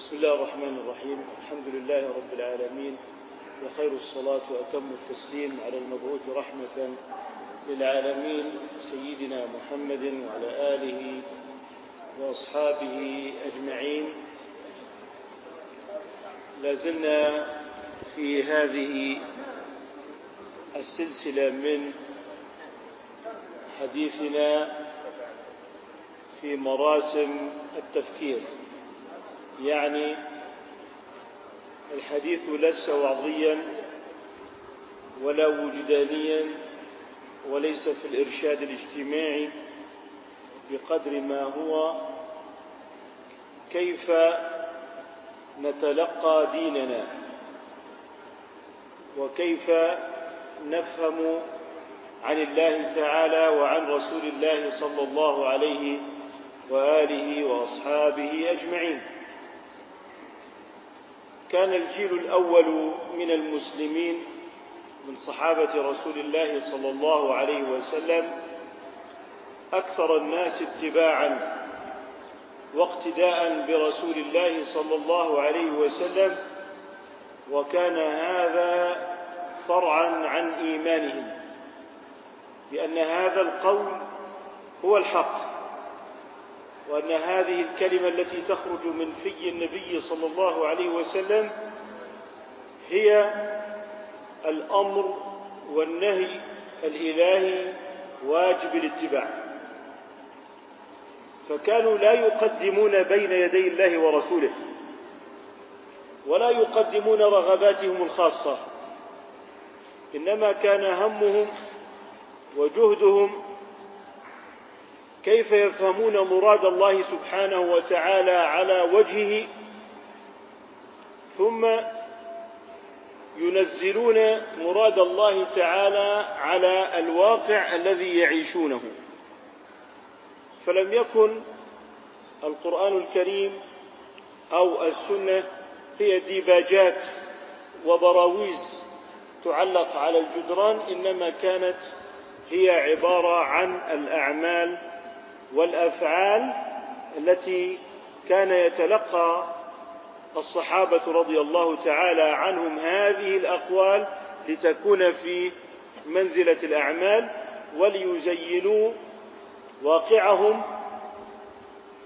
بسم الله الرحمن الرحيم. الحمد لله رب العالمين وخير الصلاة وأتم التسليم على المبعوث رحمة للعالمين سيدنا محمد وعلى آله وأصحابه أجمعين. لازلنا في هذه السلسلة من حديثنا في مراسم التفكير. يعني الحديث ليس وعظيا ولا وجدانيا وليس في الإرشاد الاجتماعي بقدر ما هو. كيف نتلقى ديننا؟ وكيف نفهم عن الله تعالى وعن رسول الله صلى الله عليه وآله وأصحابه أجمعين؟ كان الجيل الأول من المسلمين من صحابة رسول الله صلى الله عليه وسلم أكثر الناس اتباعا واقتداء برسول الله صلى الله عليه وسلم وكان هذا فرعا عن إيمانهم بان هذا القول هو الحق. وأن هذه الكلمة التي تخرج من في النبي صلى الله عليه وسلم هي الأمر والنهي الإلهي واجب الاتباع. فكانوا لا يقدمون بين يدي الله ورسوله ولا يقدمون رغباتهم الخاصة إنما كان همهم وجهدهم كيف يفهمون مراد الله سبحانه وتعالى على وجهه؟ ثم ينزلون مراد الله تعالى على الواقع الذي يعيشونه. فلم يكن القرآن الكريم أو السنة هي ديباجات وبراويز تعلق على الجدران إنما كانت هي عبارة عن الأعمال والأفعال التي كان يتلقى الصحابة رضي الله تعالى عنهم هذه الأقوال لتكون في منزلة الأعمال وليزينوا واقعهم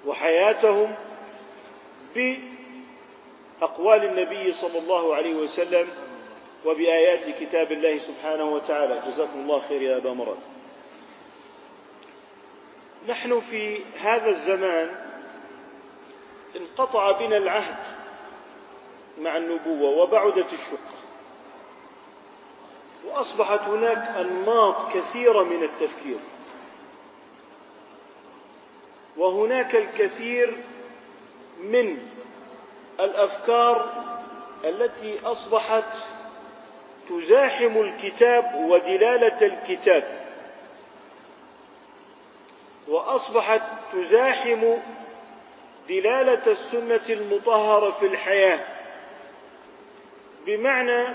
وحياتهم بأقوال النبي صلى الله عليه وسلم وبآيات كتاب الله سبحانه وتعالى. جزاكم الله خير يا أبا مراد. نحن في هذا الزمان انقطع بنا العهد مع النبوة وبعدت الشقة. وأصبحت هناك أنماط كثيرة من التفكير. وهناك الكثير من الأفكار التي أصبحت تزاحم الكتاب ودلالة الكتاب. وأصبحت تزاحم دلالة السنة المطهرة في الحياة. بمعنى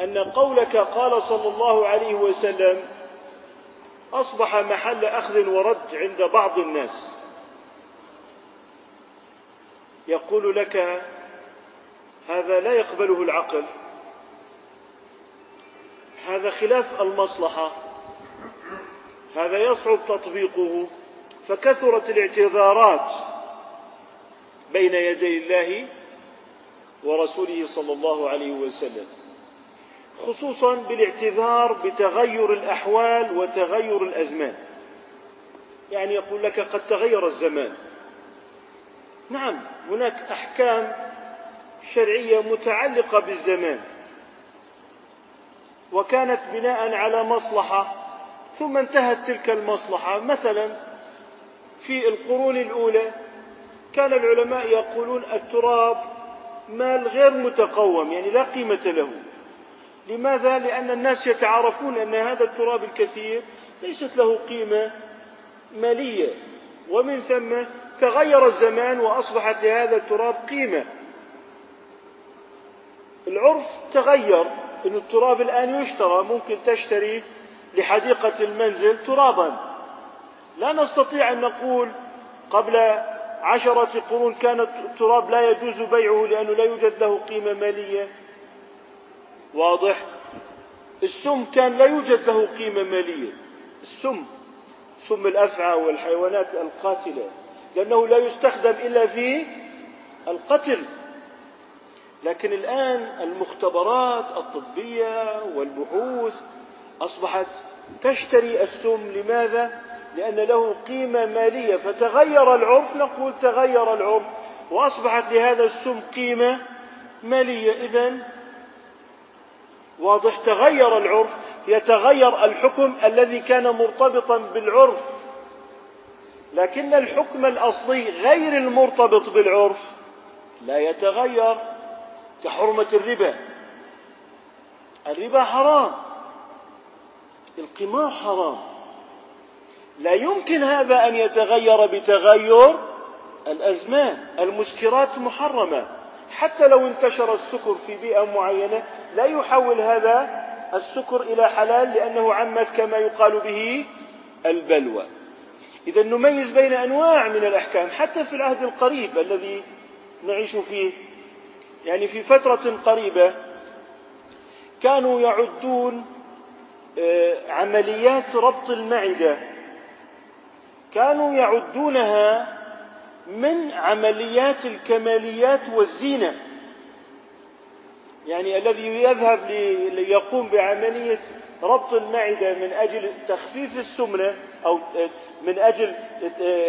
أن قولك قال صلى الله عليه وسلم أصبح محل أخذ ورد عند بعض الناس. يقول لك هذا لا يقبله العقل. هذا خلاف المصلحة. هذا يصعب تطبيقه فكثرت الاعتذارات بين يدي الله ورسوله صلى الله عليه وسلم خصوصا بالاعتذار بتغير الأحوال وتغير الأزمان. يعني يقول لك قد تغير الزمان. نعم هناك أحكام شرعية متعلقة بالزمان وكانت بناء على مصلحة ثم انتهت تلك المصلحة. مثلا في القرون الأولى كان العلماء يقولون التراب مال غير متقوم يعني لا قيمة له. لماذا؟ لأن الناس يتعارفون أن هذا التراب الكثير ليست له قيمة مالية. ومن ثم تغير الزمان وأصبحت لهذا التراب قيمة. العرف تغير أن التراب الآن يشترى ممكن تشتري لحديقة المنزل ترابا. لا نستطيع أن نقول قبل عشرة قرون كان التراب لا يجوز بيعه لأنه لا يوجد له قيمة مالية. واضح؟ السم كان لا يوجد له قيمة مالية. السم سم الأفعى والحيوانات القاتلة لأنه لا يستخدم إلا في القتل. لكن الآن المختبرات الطبية والبحوث أصبحت تشتري السم لماذا؟ لأن له قيمة مالية. فتغير العرف نقول تغير العرف وأصبحت لهذا السم قيمة مالية. إذا واضح تغير العرف يتغير الحكم الذي كان مرتبطا بالعرف. لكن الحكم الأصلي غير المرتبط بالعرف لا يتغير كحرمة الربا. الربا حرام. القمار حرام. لا يمكن هذا أن يتغير بتغير الأزمان. المسكرات محرمة. حتى لو انتشر السكر في بيئة معينة لا يحول هذا السكر إلى حلال لأنه عمت كما يقال به البلوى. إذا نميز بين أنواع من الأحكام. حتى في العهد القريب الذي نعيش فيه يعني في فترة قريبة كانوا يعدون عمليات ربط المعدة. كانوا يعدونها من عمليات الكماليات والزينة. يعني الذي يذهب ليقوم بعملية ربط المعدة من أجل تخفيف السمنة أو من أجل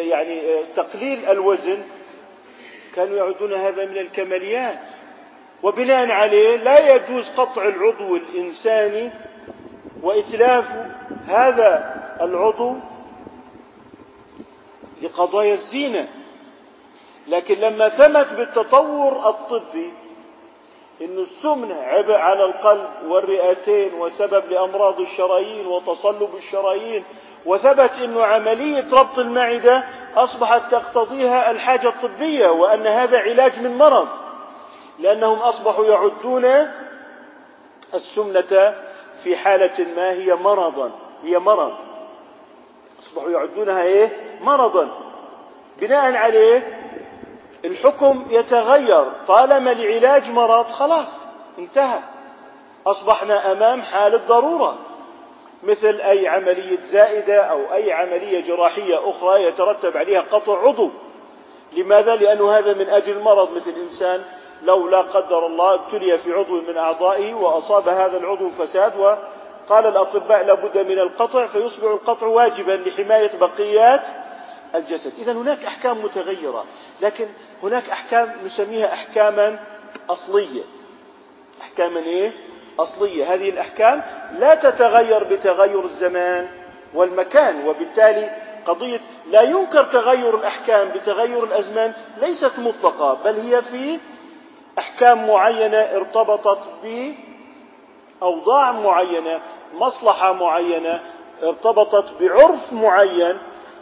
يعني تقليل الوزن كانوا يعدون هذا من الكماليات. وبناء عليه لا يجوز قطع العضو الإنساني وإتلاف هذا العضو لقضايا الزينة. لكن لما ثبت بالتطور الطبي أن السمنة عبء على القلب والرئتين وسبب لأمراض الشرايين وتصلب الشرايين وثبت أن عملية ربط المعدة أصبحت تقتضيها الحاجة الطبية وأن هذا علاج من مرض لأنهم أصبحوا يعدون السمنة في حالة ما هي مرضا. هي مرض. أصبحوا يعدونها إيه؟ مرضا. بناء عليه الحكم يتغير. طالما لعلاج مرض خلاص انتهى. أصبحنا أمام حالة ضرورة مثل أي عملية زائدة أو أي عملية جراحية أخرى يترتب عليها قطع عضو. لماذا؟ لأنه هذا من أجل مرض مثل إنسان لو لا قدر الله ابتلي في عضو من أعضائه وأصاب هذا العضو فساد قال الأطباء لابد من القطع فيصبح القطع واجبا لحماية بقيات الجسد. إذا هناك أحكام متغيرة لكن هناك أحكام نسميها أحكاما أصلية. أحكاما إيه؟ أصلية. هذه الأحكام لا تتغير بتغير الزمان والمكان وبالتالي قضية لا ينكر تغير الأحكام بتغير الأزمان ليست مطلقة بل هي في أحكام معينة ارتبطت بأوضاع معينة مصلحة معينة ارتبطت بعرف معين.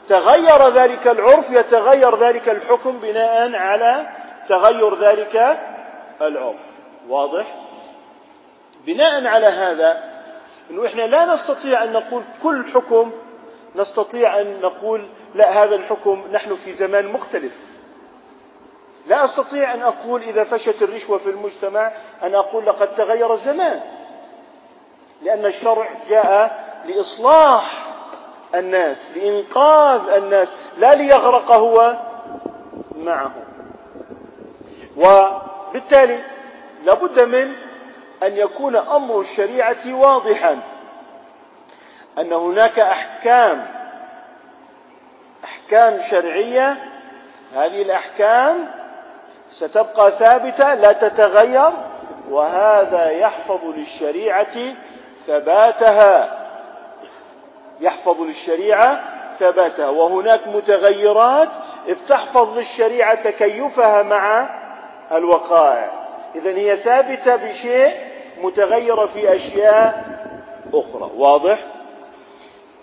تغير ذلك العرف يتغير ذلك الحكم بناء على تغير ذلك العرف. واضح؟ بناء على هذا إنه إحنا لا نستطيع أن نقول كل حكم نستطيع أن نقول لا هذا الحكم نحن في زمان مختلف. لا أستطيع أن أقول إذا فشت الرشوة في المجتمع أن أقول لقد تغير الزمان. لأن الشرع جاء لإصلاح الناس لإنقاذ الناس لا ليغرق هو معه. وبالتالي لابد من أن يكون أمر الشريعة واضحا أن هناك أحكام أحكام شرعية. هذه الأحكام ستبقى ثابتة لا تتغير وهذا يحفظ للشريعة ثباتها. يحفظ للشريعة ثباتها. وهناك متغيرات بتحفظ للشريعة تكيفها مع الوقائع. إذا هي ثابتة بشيء متغيرة في أشياء أخرى. واضح؟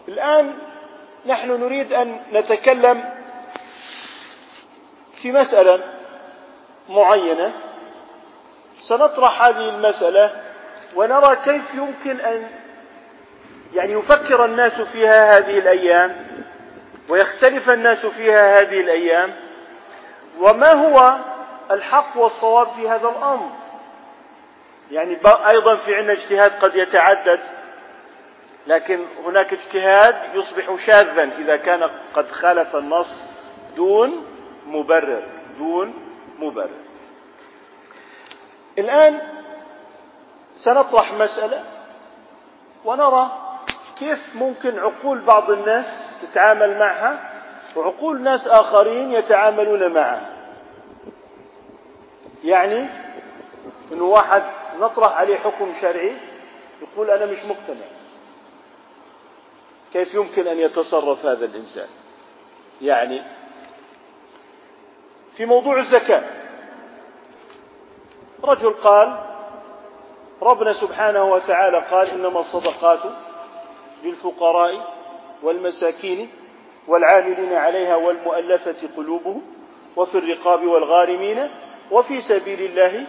الآن نحن نريد أن نتكلم في مسألة معينة. سنطرح هذه المسألة ونرى كيف يمكن أن يعني يفكر الناس فيها هذه الأيام ويختلف الناس فيها هذه الأيام وما هو الحق والصواب في هذا الأمر. يعني أيضا في عندنا اجتهاد قد يتعدد لكن هناك اجتهاد يصبح شاذا إذا كان قد خالف النص دون مبرر دون مبرر. الآن سنطرح مسألة ونرى كيف ممكن عقول بعض الناس تتعامل معها وعقول ناس آخرين يتعاملون معها. يعني إنه واحد نطرح عليه حكم شرعي يقول أنا مش مقتنع. كيف يمكن أن يتصرف هذا الإنسان؟ يعني في موضوع الزكاة. رجل قال ربنا سبحانه وتعالى قال إنما الصدقات للفقراء والمساكين والعاملين عليها والمؤلفة قلوبهم وفي الرقاب والغارمين وفي سبيل الله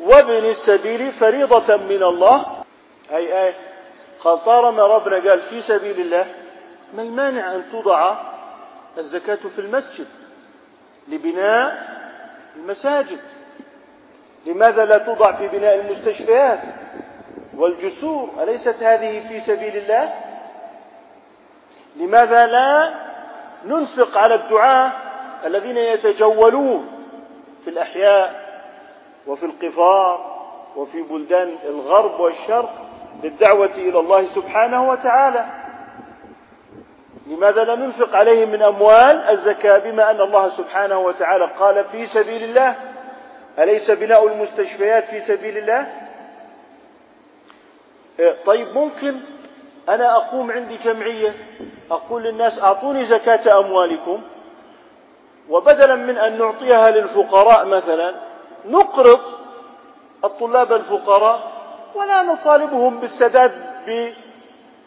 وابن السبيل فريضة من الله. أي آية قال طالما ربنا قال في سبيل الله ما المانع أن توضع الزكاة في المسجد؟ لبناء المساجد. لماذا لا توضع في بناء المستشفيات والجسور؟ أليست هذه في سبيل الله؟ لماذا لا ننفق على الدعاة الذين يتجولون في الأحياء وفي القفار وفي بلدان الغرب والشرق للدعوة إلى الله سبحانه وتعالى؟ لماذا لا ننفق عليهم من أموال الزكاة بما أن الله سبحانه وتعالى قال في سبيل الله؟ أليس بناء المستشفيات في سبيل الله؟ إيه، طيب ممكن أنا أقوم عندي جمعية أقول للناس أعطوني زكاة أموالكم وبدلا من أن نعطيها للفقراء مثلا نقرض الطلاب الفقراء ولا نطالبهم بالسداد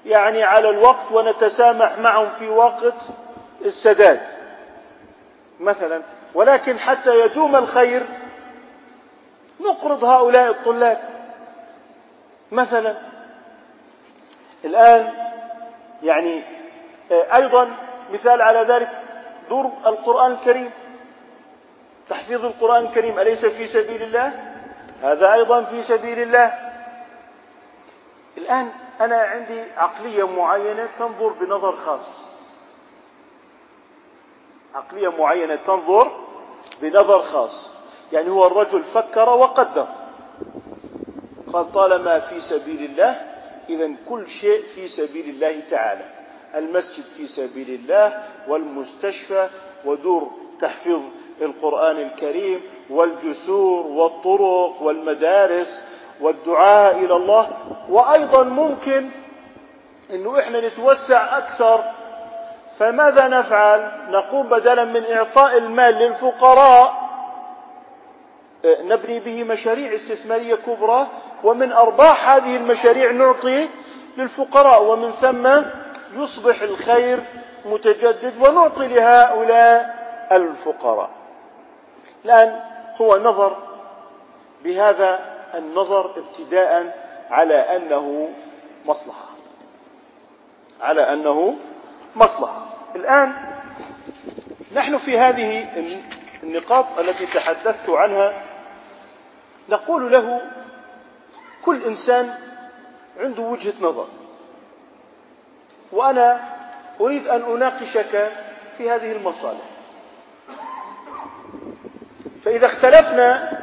يعني على الوقت ونتسامح معهم في وقت السداد. مثلا ولكن حتى يدوم الخير نقرض هؤلاء الطلاب. مثلا الآن يعني آه، أيضا مثال على ذلك دور القرآن الكريم. تحفيظ القرآن الكريم أليس في سبيل الله؟ هذا أيضا في سبيل الله. الآن أنا عندي عقلية معينة تنظر بنظر خاص. عقلية معينة تنظر بنظر خاص. يعني هو الرجل فكر وقدر قال طالما في سبيل الله إذا كل شيء في سبيل الله تعالى. المسجد في سبيل الله والمستشفى ودور تحفيظ القرآن الكريم والجسور والطرق والمدارس والدعاء إلى الله. وأيضا ممكن أنه إحنا نتوسع أكثر. فماذا نفعل؟ نقوم بدلا من إعطاء المال للفقراء. نبني به مشاريع استثمارية كبرى. ومن أرباح هذه المشاريع نعطي للفقراء. ومن ثم يصبح الخير متجدد. ونعطي لهؤلاء الفقراء. الآن هو نظر بهذا النظر ابتداء على أنه مصلحة. على أنه مصلحة. الآن نحن في هذه النقاط التي تحدثت عنها نقول له كل إنسان عنده وجهة نظر. وأنا أريد أن أناقشك في هذه المصالح. فإذا اختلفنا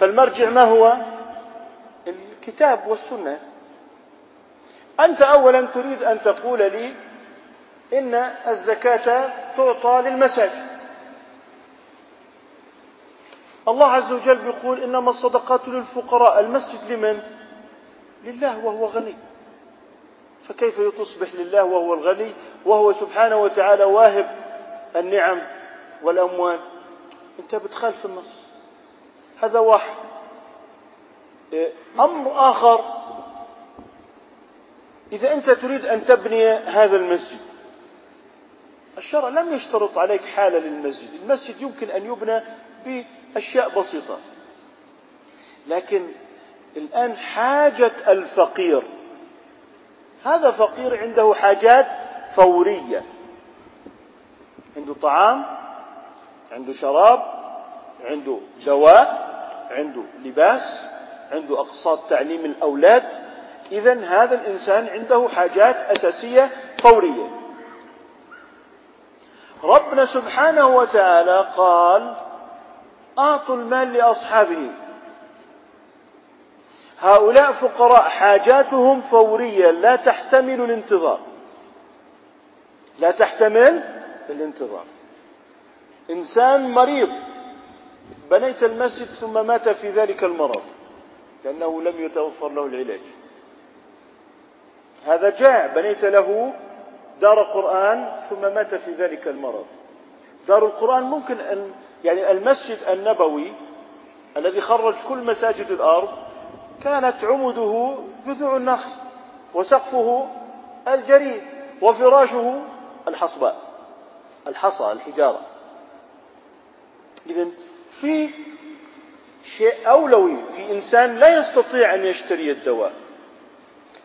فالمرجع ما هو؟ الكتاب والسنة. أنت أولا تريد أن تقول لي إن الزكاة تعطى للمساجد. الله عز وجل يقول إنما الصدقات للفقراء. المسجد لمن؟ لله وهو غني. فكيف تصبح لله وهو الغني؟ وهو سبحانه وتعالى واهب النعم والأموال. أنت بتخالف النص. هذا واحد. أمر آخر. إذا أنت تريد أن تبني هذا المسجد الشرع لم يشترط عليك حالة للمسجد. المسجد يمكن أن يبنى بأشياء بسيطة. لكن الآن حاجة الفقير هذا فقير عنده حاجات فورية. عنده طعام عنده شراب عنده دواء عنده لباس. عنده أقساط تعليم الأولاد إذا هذا الإنسان عنده حاجات أساسية فورية. ربنا سبحانه وتعالى قال أعطوا المال لأصحابه. هؤلاء فقراء حاجاتهم فورية لا تحتمل الانتظار. لا تحتمل الانتظار. إنسان مريض بنيت المسجد ثم مات في ذلك المرض. لأنه لم يتوفر له العلاج. هذا جاع بنيت له دار قرآن ثم مات في ذلك المرض. دار القرآن ممكن أن يعني المسجد النبوي الذي خرج كل مساجد الأرض كانت عمده جذوع النخل وسقفه الجريد وفراشه الحصباء الحصى الحجارة. إذا في شيء أولوي في إنسان لا يستطيع أن يشتري الدواء.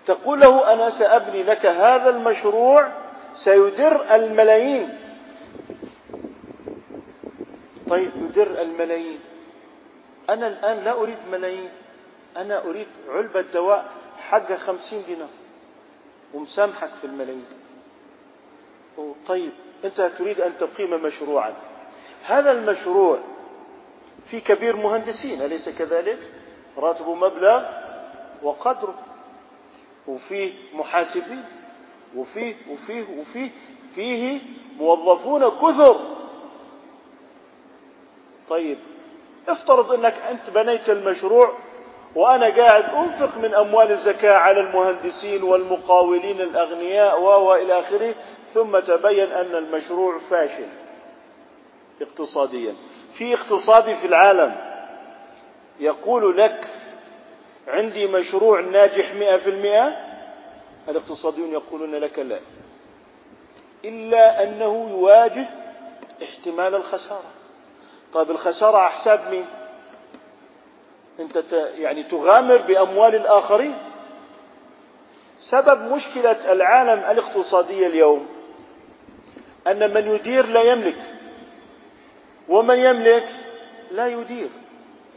تقول له أنا سأبني لك هذا المشروع سيدر الملايين. طيب يدر الملايين. أنا الآن لا أريد ملايين. أنا أريد علبة دواء حقها خمسين دينار. ومسامحك في الملايين. طيب أنت تريد أن تقيم مشروعا. هذا المشروع في كبير مهندسين أليس كذلك؟ راتبه مبلغ وقدره وفيه محاسبين وفيه وفيه وفيه فيه موظفون كثر. طيب افترض أنك أنت بنيت المشروع وأنا قاعد أنفق من أموال الزكاة على المهندسين والمقاولين الأغنياء والى آخره ثم تبين أن المشروع فاشل اقتصاديا. في اقتصادي في العالم. يقول لك عندي مشروع ناجح مئة في المئة. الاقتصاديون يقولون لك لا. إلا أنه يواجه احتمال الخسارة. طيب الخسارة على حساب مين؟ أنت يعني تغامر بأموال الآخرين. سبب مشكلة العالم الاقتصادية اليوم أن من يدير لا يملك. ومن يملك لا يدير.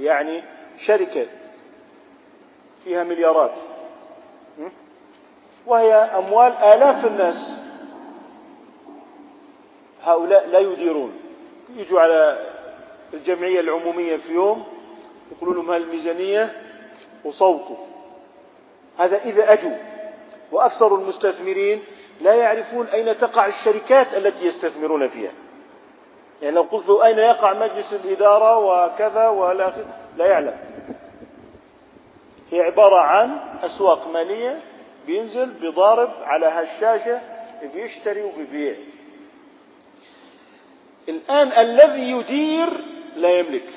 يعني شركة فيها مليارات. وهي أموال آلاف الناس. هؤلاء لا يديرون. يجوا على الجمعية العمومية في يوم يقولوا لهم هالميزانية وصوتوا. هذا إذا أجوا. وأكثر المستثمرين لا يعرفون أين تقع الشركات التي يستثمرون فيها. يعني لو قلت له أين يقع مجلس الإدارة وكذا ولا لا يعلم. هي عبارة عن أسواق مالية بينزل بيضارب على هالشاشة بيشتري وبيبيع. الآن الذي يدير لا يملك.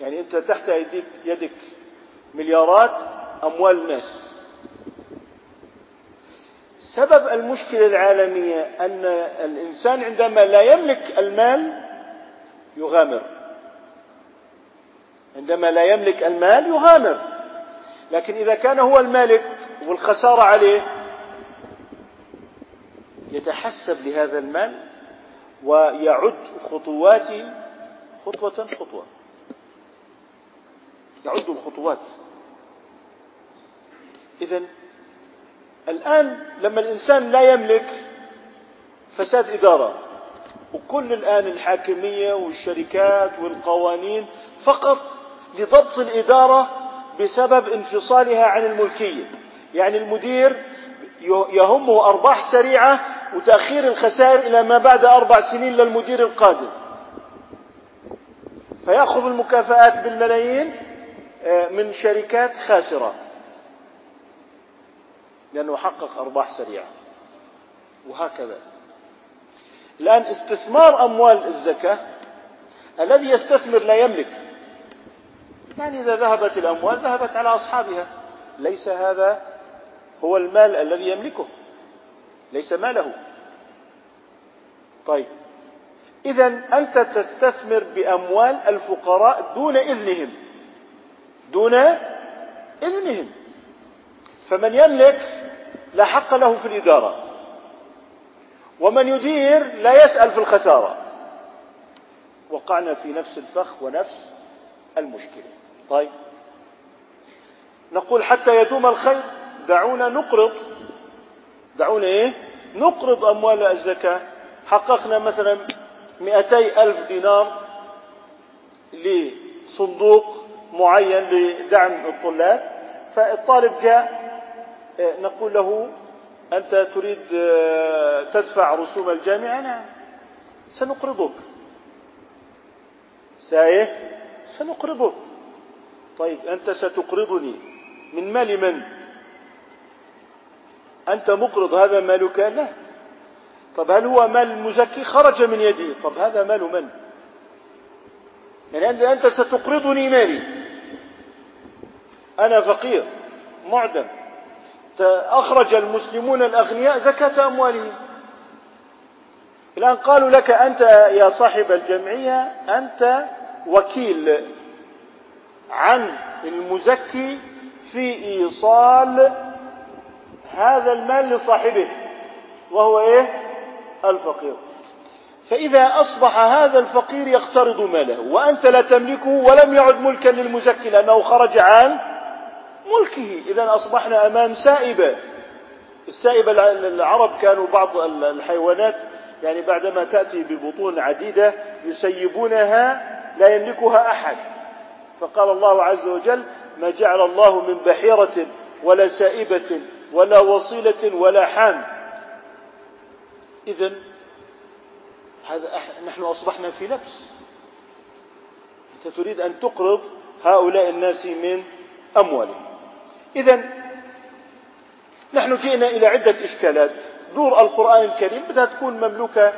يعني أنت تحت يدك, مليارات أموال الناس سبب المشكلة العالمية أن الإنسان عندما لا يملك المال يغامر. عندما لا يملك المال يغامر. لكن إذا كان هو المالك والخسارة عليه يتحسب لهذا المال ويعد خطواته خطوة خطوة. يعد الخطوات. إذا الآن لما الإنسان لا يملك فساد إدارة وكل الآن الحاكمية والشركات والقوانين فقط لضبط الإدارة بسبب انفصالها عن الملكية. يعني المدير يهمه أرباح سريعة وتأخير الخسائر إلى ما بعد أربع سنين للمدير القادم. فيأخذ المكافآت بالملايين آه، من شركات خاسرة. لأنه حقق أرباح سريعة. وهكذا. الآن استثمار أموال الزكاة الذي يستثمر لا يملك. يعني إذا ذهبت الأموال ذهبت على أصحابها. ليس هذا هو المال الذي يملكه. ليس ماله. طيب. إذا أنت تستثمر بأموال الفقراء دون إذنهم. دون إذنهم. فمن يملك لا حق له في الإدارة. ومن يدير لا يسأل في الخسارة. وقعنا في نفس الفخ ونفس المشكلة. طيب. نقول حتى يدوم الخير دعونا نقرض. دعونا إيه؟ نقرض أموال الزكاة. حققنا مثلا مئتي ألف دينار لصندوق معين لدعم الطلاب. فالطالب جاء نقول له أنت تريد آه، تدفع رسوم الجامعة نعم. سنقرضك. سايه؟ سنقرضك. طيب أنت ستقرضني. من مال من؟ أنت مقرض هذا مالك لا. طب هل هو مال المزكي خرج من يدي. طب هذا مال من؟ يعني أنت ستقرضني مالي. أنا فقير معدم. أخرج المسلمون الأغنياء زكاة أموالهم. الآن قالوا لك أنت يا صاحب الجمعية أنت وكيل عن المزكي في إيصال هذا المال لصاحبه وهو إيه؟ الفقير. فإذا أصبح هذا الفقير يقترض ماله وأنت لا تملكه ولم يعد ملكا للمزكي لأنه خرج عن ملكه. إذا أصبحنا أمام سائبة. السائبة العرب كانوا بعض الحيوانات يعني بعدما تأتي ببطون عديدة يسيبونها لا يملكها أحد. فقال الله عز وجل ما جعل الله من بحيرة ولا سائبة ولا وصيلة ولا حام. إذا هذا نحن أصبحنا في لبس. أنت تريد أن تقرض هؤلاء الناس من أموالهم. إذا نحن جئنا إلى عدة إشكالات. دور القرآن الكريم بدها تكون مملوكة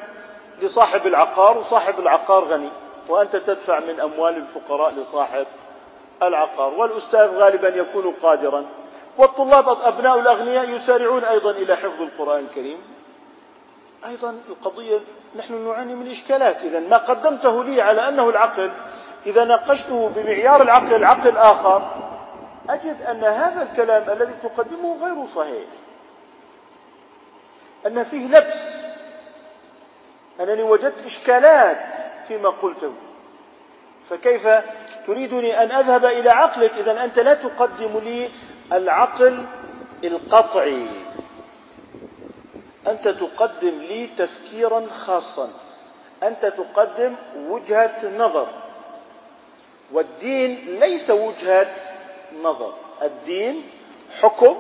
لصاحب العقار وصاحب العقار غني وأنت تدفع من أموال الفقراء لصاحب العقار. والأستاذ غالبا يكون قادرا. والطلاب أبناء الأغنياء يسارعون أيضا إلى حفظ القرآن الكريم. أيضا القضية نحن نعاني من إشكالات. إذا ما قدمته لي على أنه العقل إذا ناقشته بمعيار العقل عقل آخر أجد أن هذا الكلام الذي تقدمه غير صحيح. أن فيه لبس. أنني وجدت إشكالات فيما قلته. فكيف تريدني أن أذهب إلى عقلك؟ إذا أنت لا تقدم لي العقل القطعي. أنت تقدم لي تفكيرا خاصا. أنت تقدم وجهة نظر. والدين ليس وجهة نظر. الدين حكم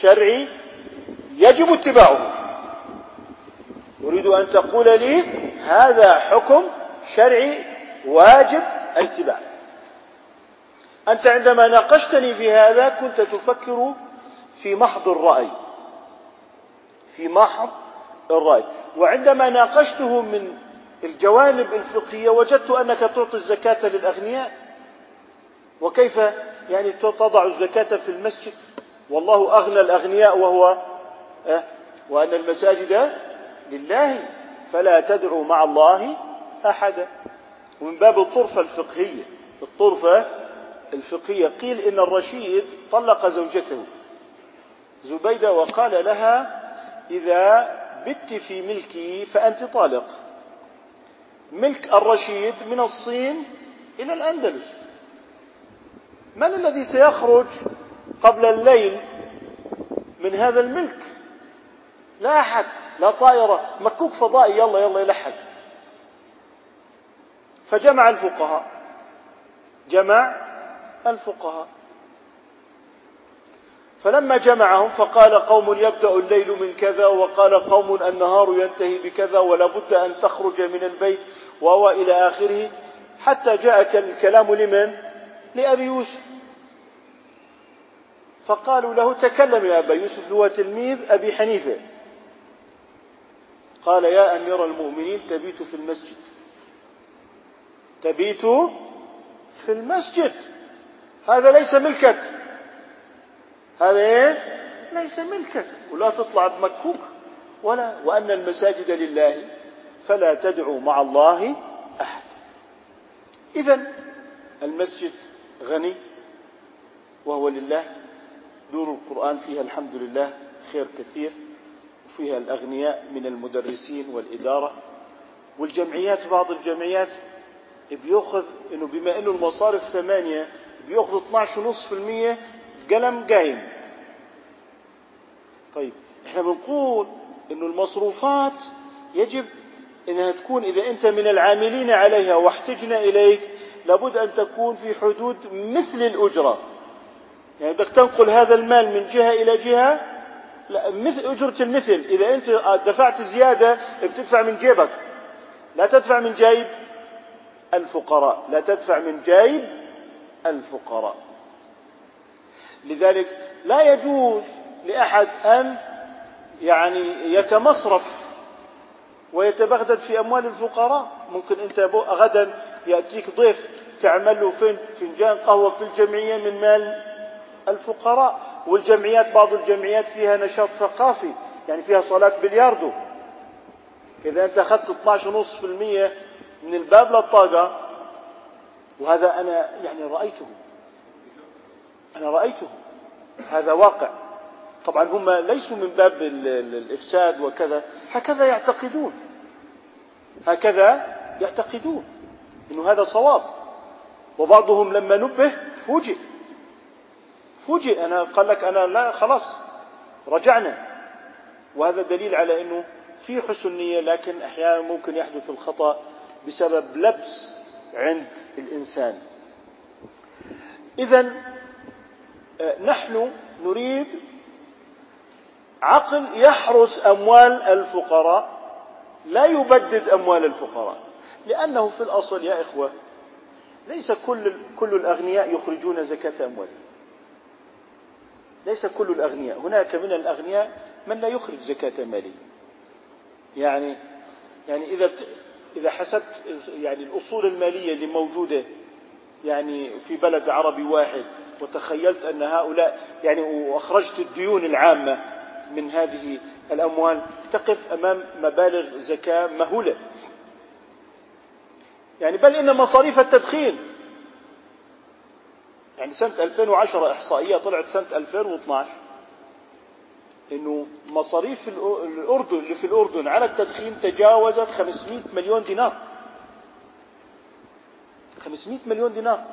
شرعي يجب اتباعه. أريد أن تقول لي هذا حكم شرعي واجب الاتباع. أنت عندما ناقشتني في هذا كنت تفكر في محض الرأي. في محض الرأي. وعندما ناقشته من الجوانب الفقهية وجدت أنك تعطي الزكاة للأغنياء وكيف يعني تضع الزكاة في المسجد؟ والله أغنى الأغنياء وهو أه وأن المساجد لله فلا تدعوا مع الله أحدا. ومن باب الطرفة الفقهية الطرفة الفقهية قيل إن الرشيد طلق زوجته زبيدة وقال لها إذا بت في ملكي فأنت طالق. ملك الرشيد من الصين إلى الأندلس. من الذي سيخرج قبل الليل من هذا الملك؟ لا أحد لا طائرة مكوك فضائي يلا يلا يلحق فجمع الفقهاء جمع الفقهاء. فلما جمعهم فقال قوم يبدأ الليل من كذا وقال قوم النهار ينتهي بكذا ولا بد أن تخرج من البيت وهو إلى آخره. حتى جاء الكلام لمن؟ لأبي يوسف. فقالوا له تكلم يا أبا يوسف هو تلميذ أبي حنيفة. قال يا أمير المؤمنين تبيت في المسجد. تبيت في المسجد. هذا ليس ملكك. هذا إيه؟ ليس ملكك. ولا تطلع بمكوك. ولا وأن المساجد لله فلا تدعوا مع الله أحد. اذا المسجد غني وهو لله. دور القرآن فيها الحمد لله خير كثير وفيها الأغنياء من المدرسين والإدارة. والجمعيات بعض الجمعيات بيأخذ إنه بما إنه المصارف ثمانية بيأخذ 12.5% قلم قايم. طيب إحنا بنقول إنه المصروفات يجب إنها تكون إذا أنت من العاملين عليها واحتجنا إليك لابد أن تكون في حدود مثل الأجرة. يعني بدك تنقل هذا المال من جهة إلى جهة لا مثل أجرة المثل. إذا أنت دفعت زيادة بتدفع من جيبك. لا تدفع من جيب الفقراء. لا تدفع من جيب الفقراء. لذلك لا يجوز لأحد أن يعني يتمصرف ويتبغدد في أموال الفقراء. ممكن أنت غدا يأتيك ضيف تعمل له فنجان قهوة في الجمعية من مال الفقراء والجمعيات بعض الجمعيات فيها نشاط ثقافي يعني فيها صلاة بلياردو. إذا أنت أخذت 12.5% من الباب للطاقة وهذا أنا يعني رأيته. أنا رأيته. هذا واقع. طبعا هم ليسوا من باب الإفساد وكذا. هكذا يعتقدون. هكذا يعتقدون. انه هذا صواب. وبعضهم لما نبه فوجئ. فوجئ أنا قال لك أنا لا خلاص رجعنا. وهذا دليل على إنه في حسن نية لكن أحيانا ممكن يحدث الخطأ بسبب لبس عند الإنسان. اذا آه، نحن نريد عقل يحرس أموال الفقراء لا يبدد أموال الفقراء. لأنه في الأصل يا إخوة ليس كل كل الأغنياء يخرجون زكاة أموالهم. ليس كل الأغنياء. هناك من الأغنياء من لا يخرج زكاة ماله يعني يعني إذا إذا حسبت يعني الأصول المالية اللي موجودة يعني في بلد عربي واحد وتخيلت أن هؤلاء يعني وأخرجت الديون العامة من هذه الأموال تقف أمام مبالغ زكاة مهولة. يعني بل إن مصاريف التدخين. يعني سنة 2010 إحصائية طلعت سنة 2012 إنه مصاريف الأردن اللي في الأردن على التدخين تجاوزت 500 مليون دينار. 500 مليون دينار.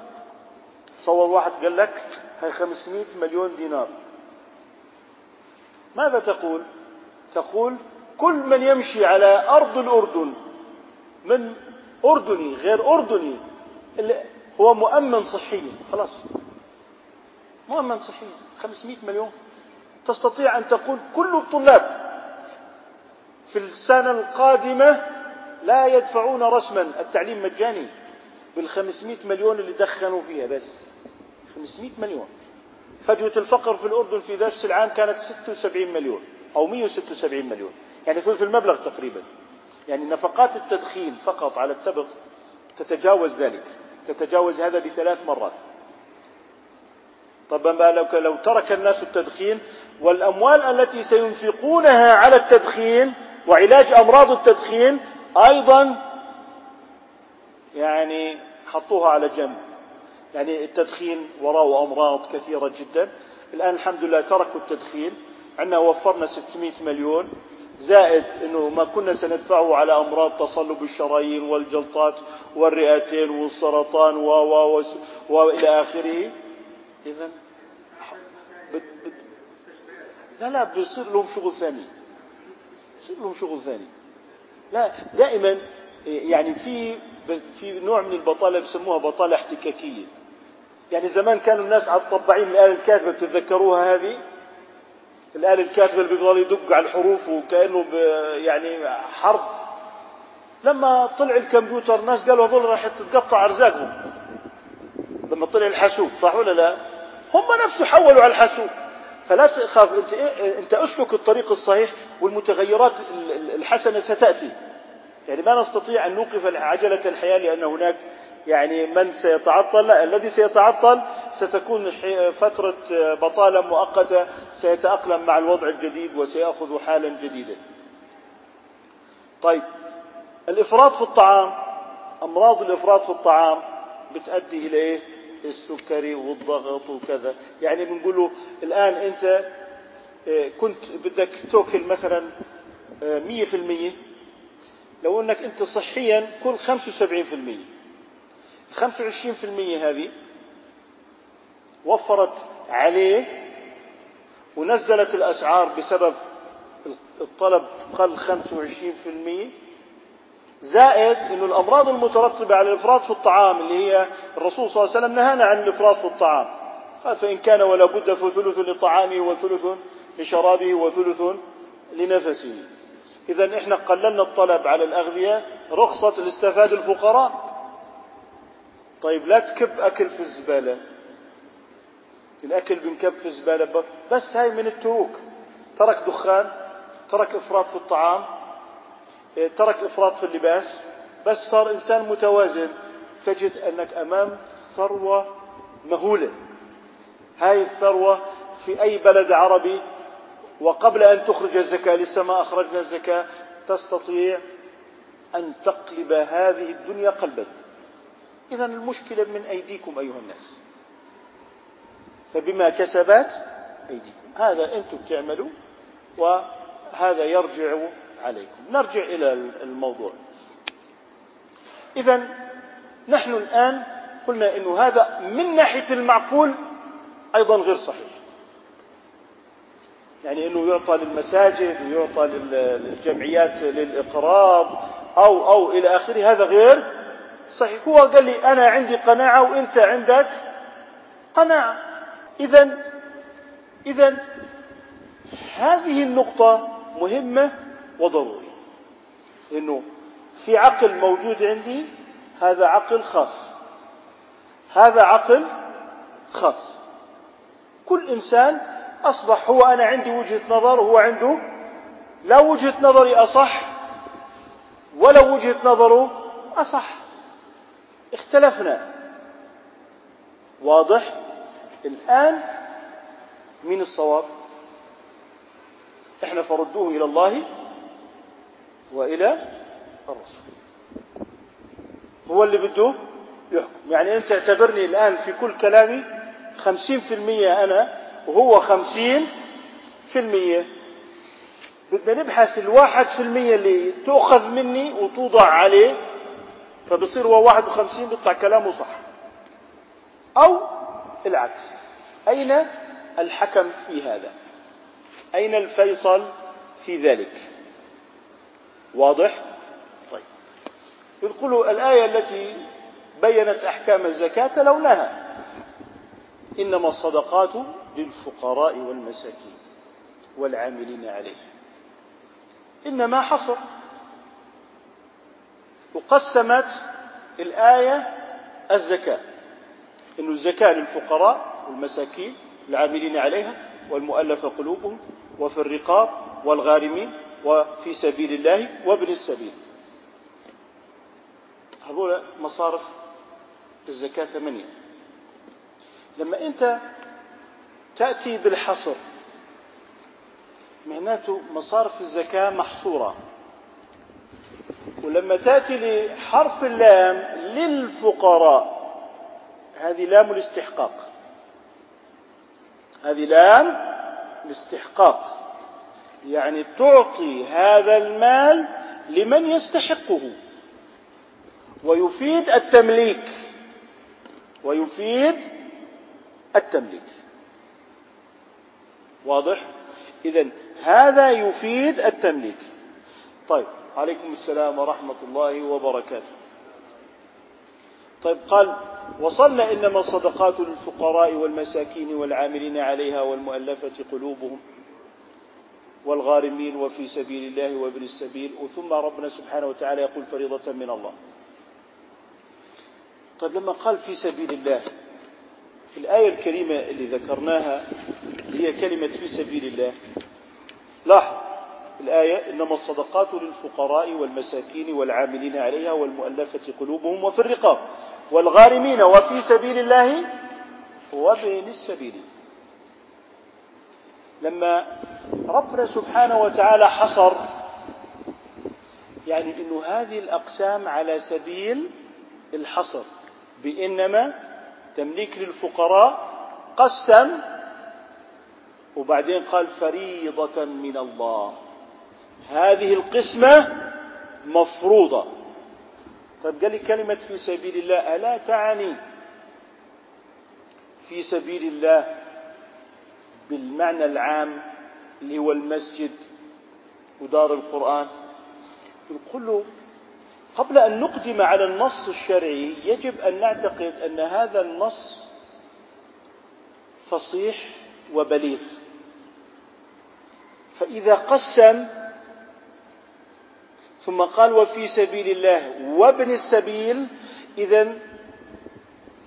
تصور واحد قال لك هاي 500 مليون دينار. ماذا تقول؟ تقول كل من يمشي على أرض الأردن من أردني غير أردني هو مؤمن صحيا خلاص. مؤمن صحيا 500 مليون. تستطيع أن تقول كل الطلاب في السنة القادمة لا يدفعون رسما. التعليم مجاني. بالخمسمائة مليون اللي دخنوا فيها بس. خمسمائة مليون. فجوة الفقر في الأردن في نفس العام كانت 76 مليون أو 176 مليون. يعني ثلث المبلغ تقريبا. يعني نفقات التدخين فقط على التبغ تتجاوز ذلك تتجاوز هذا بثلاث مرات. طب ما لو لو ترك الناس التدخين والأموال التي سينفقونها على التدخين وعلاج أمراض التدخين أيضا يعني حطوها على جنب. يعني التدخين وراءه أمراض كثيرة جدا. الآن الحمد لله تركوا التدخين. عندنا وفرنا 600 مليون. زائد إنه ما كنا سندفعه على أمراض تصلب الشرايين والجلطات والرئتين والسرطان و و والى آخره. اذا لا لا بيصير لهم شغل ثاني. بيصير لهم شغل ثاني. لا دائما يعني في في نوع من البطالة بسموها بطالة احتكاكية. يعني زمان كانوا الناس على الطباعين الآلة الكاتبة بتتذكروها هذه؟ الآلة الكاتبة اللي بيفضل يدق على الحروف وكأنه يعني حرب. لما طلع الكمبيوتر الناس قالوا هذول راح تتقطع أرزاقهم. لما طلع الحاسوب صح ولا لا؟ هم نفسه حولوا على الحاسوب. فلا تخاف أنت أنت أسلك الطريق الصحيح والمتغيرات الحسنة ستأتي. يعني ما نستطيع أن نوقف عجلة الحياة لأن هناك يعني من سيتعطل لا الذي سيتعطل ستكون فترة بطالة مؤقتة سيتأقلم مع الوضع الجديد وسيأخذ حالا جديدا. طيب الإفراط في الطعام أمراض الإفراط في الطعام بتؤدي إلى إيه؟ السكري والضغط وكذا. يعني بنقول له الآن أنت آه، كنت بدك تأكل مثلا آه، مية في المية لو أنك أنت صحيا كل خمسة وسبعين في المية. 25% هذه وفرت عليه ونزلت الأسعار بسبب الطلب قل 25% زائد أن الأمراض المترتبة على الإفراط في الطعام اللي هي الرسول صلى الله عليه وسلم نهانا عن الإفراط في الطعام. قال فإن كان ولا بد فثلث لطعامه وثلث لشرابه وثلث لنفسه. إذا إحنا قللنا الطلب على الأغذية رخصة الاستفاد الفقراء. طيب لا تكب أكل في الزبالة. الأكل بنكب في الزبالة بس هاي من التروك ترك دخان ترك إفراط في الطعام إيه، ترك إفراط في اللباس. بس صار إنسان متوازن. تجد أنك أمام ثروة مهولة. هاي الثروة في أي بلد عربي وقبل أن تخرج الزكاة لسه ما أخرجنا الزكاة تستطيع أن تقلب هذه الدنيا قلبا. إذا المشكلة من أيديكم أيها الناس. فبما كسبت أيديكم. هذا أنتم تعملوا وهذا يرجع عليكم. نرجع إلى الموضوع. إذا نحن الآن قلنا أنه هذا من ناحية المعقول أيضا غير صحيح. يعني أنه يعطى للمساجد ويعطى للجمعيات للإقراض أو أو إلى آخره. هذا غير صحيح. هو قال لي أنا عندي قناعة وأنت عندك قناعة. إذا إذا هذه النقطة مهمة وضرورية. إنه في عقل موجود عندي هذا عقل خاص. هذا عقل خاص. كل إنسان أصبح هو أنا عندي وجهة نظر وهو عنده. لا وجهة نظري أصح ولا وجهة نظره أصح. اختلفنا. واضح؟ الآن من الصواب؟ إحنا فردوه إلى الله وإلى الرسول. هو اللي بده يحكم. يعني أنت اعتبرني الآن في كل كلامي خمسين في المية أنا وهو خمسين في المية. بدنا نبحث الواحد في المية اللي تؤخذ مني وتوضع عليه فبصير هو واحد وخمسين بيطلع كلامه صح. أو العكس. أين الحكم في هذا؟ أين الفيصل في ذلك؟ واضح؟ طيب. يقول الآية التي بينت أحكام الزكاة تلوناها إنما الصدقات للفقراء والمساكين والعاملين عليها. إنما حصر. وقسمت الآية الزكاة. إن الزكاة للفقراء والمساكين العاملين عليها والمؤلف قلوبهم وفي الرقاب والغارمين وفي سبيل الله وابن السبيل. هذول مصارف الزكاة ثمانية. لما أنت تأتي بالحصر معناته مصارف الزكاة محصورة. ولما تأتي لحرف اللام للفقراء هذه لام الاستحقاق. هذه لام الاستحقاق. يعني تعطي هذا المال لمن يستحقه. ويفيد التمليك. ويفيد التمليك. واضح؟ اذا هذا يفيد التمليك. طيب. عليكم السلام ورحمة الله وبركاته. طيب قال وصلنا إنما الصدقات للفقراء والمساكين والعاملين عليها والمؤلفة قلوبهم والغارمين وفي سبيل الله وابن السبيل. وثم ربنا سبحانه وتعالى يقول فريضة من الله. طيب لما قال في سبيل الله في الآية الكريمة اللي ذكرناها هي كلمة في سبيل الله. لاحظ الآية إنما الصدقات للفقراء والمساكين والعاملين عليها والمؤلفة قلوبهم وفي الرقاب والغارمين وفي سبيل الله وابن السبيل. لما ربنا سبحانه وتعالى حصر يعني إنه هذه الأقسام على سبيل الحصر بإنما تمليك للفقراء قسم وبعدين قال فريضة من الله. هذه القسمة مفروضة. طيب قال لي كلمة في سبيل الله ألا تعني في سبيل الله بالمعنى العام اللي هو المسجد ودار القرآن؟ نقول له قبل أن نقدم على النص الشرعي يجب أن نعتقد أن هذا النص فصيح وبليغ. فإذا قسم ثم قال وفي سبيل الله وابن السبيل إذا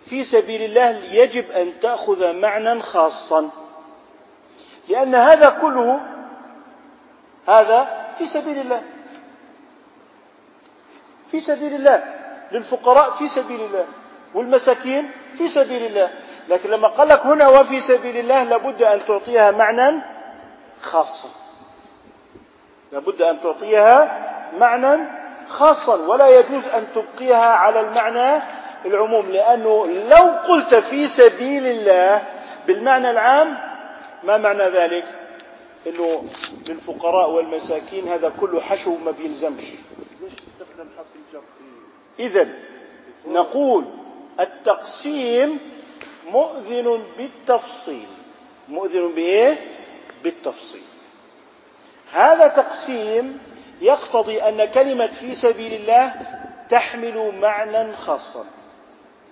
في سبيل الله يجب أن تأخذ معنى خاصا. لأن هذا كله هذا في سبيل الله. في سبيل الله. للفقراء في سبيل الله. والمساكين في سبيل الله. لكن لما قال لك هنا وفي سبيل الله لابد أن تعطيها معنى خاصا. لابد أن تعطيها معنى خاصا ولا يجوز أن تبقيها على المعنى العموم لأنه لو قلت في سبيل الله بالمعنى العام ما معنى ذلك؟ إنه للفقراء والمساكين هذا كله حشو ما بيلزمش. اذا نقول التقسيم مؤذن بالتفصيل. مؤذن بإيه؟ بالتفصيل. هذا تقسيم يقتضي أن كلمة في سبيل الله تحمل معنى خاصا.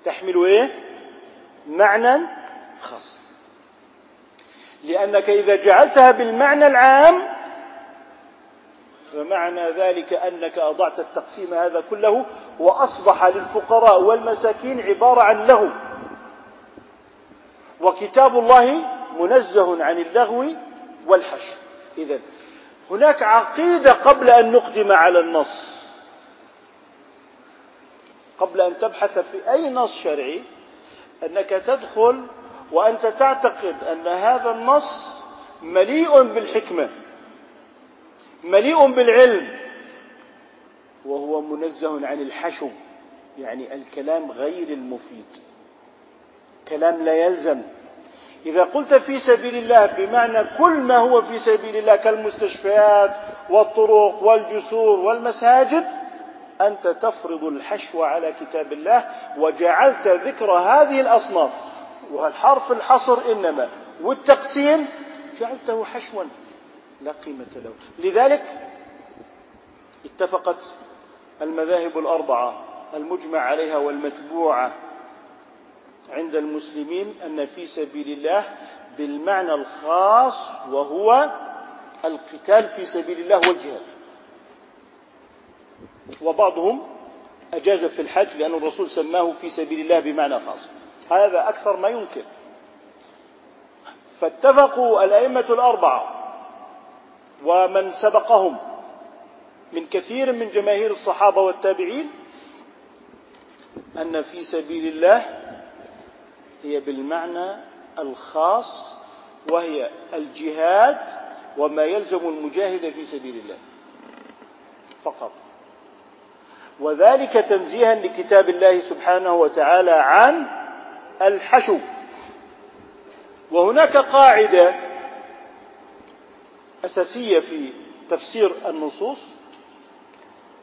تحمل إيه؟ معنى خاصا. لأنك إذا جعلتها بالمعنى العام فمعنى ذلك أنك أضعت التقسيم هذا كله وأصبح للفقراء والمساكين عبارة عن لغو وكتاب الله منزه عن اللغو والحش اذا هناك عقيدة قبل أن نقدم على النص. قبل أن تبحث في أي نص شرعي أنك تدخل وأنت تعتقد أن هذا النص مليء بالحكمة مليء بالعلم وهو منزه عن الحشو يعني الكلام غير المفيد كلام لا يلزم. إذا قلت في سبيل الله بمعنى كل ما هو في سبيل الله كالمستشفيات والطرق والجسور والمساجد أنت تفرض الحشو على كتاب الله وجعلت ذكر هذه الأصناف. والحرف الحصر إنما والتقسيم جعلته حشوا لا قيمة له. لذلك اتفقت المذاهب الأربعة المجمع عليها والمتبوعة عند المسلمين أن في سبيل الله بالمعنى الخاص وهو القتال في سبيل الله والجهاد. وبعضهم أجاز في الحج لأن الرسول سماه في سبيل الله بمعنى خاص. هذا أكثر ما يمكن. فاتفقوا الأئمة الأربعة ومن سبقهم من كثير من جماهير الصحابة والتابعين أن في سبيل الله هي بالمعنى الخاص وهي الجهاد وما يلزم المجاهد في سبيل الله. فقط. وذلك تنزيها لكتاب الله سبحانه وتعالى عن الحشو. وهناك قاعدة أساسية في تفسير النصوص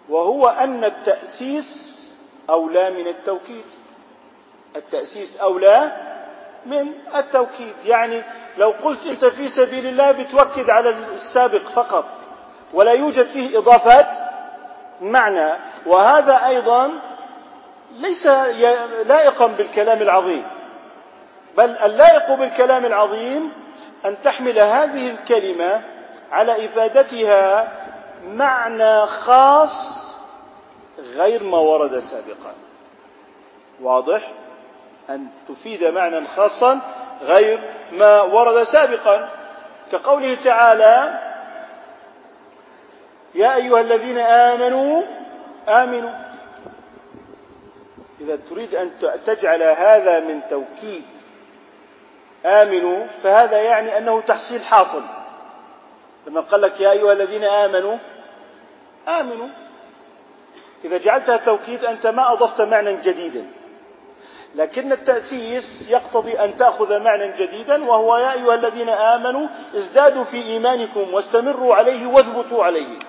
وهو أن التأسيس أولى من التوكيد. التأسيس اولى من التوكيد. يعني لو قلت أنت في سبيل الله بتوكد على السابق فقط ولا يوجد فيه إضافات معنى وهذا أيضا ليس لائقا بالكلام العظيم. بل اللائق بالكلام العظيم أن تحمل هذه الكلمة على إفادتها معنى خاص غير ما ورد سابقا. واضح؟ أن تفيد معنى خاصا غير ما ورد سابقا. كقوله تعالى يا أيها الذين آمنوا آمنوا. إذا تريد أن تجعل هذا من توكيد آمنوا فهذا يعني أنه تحصيل حاصل. لما قال لك يا أيها الذين آمنوا آمنوا. إذا جعلتها توكيد أنت ما أضفت معنى جديدا. لكن التأسيس يقتضي أن تأخذ معنى جديدا وهو يا أيها الذين آمنوا ازدادوا في إيمانكم واستمروا عليه واثبتوا عليه.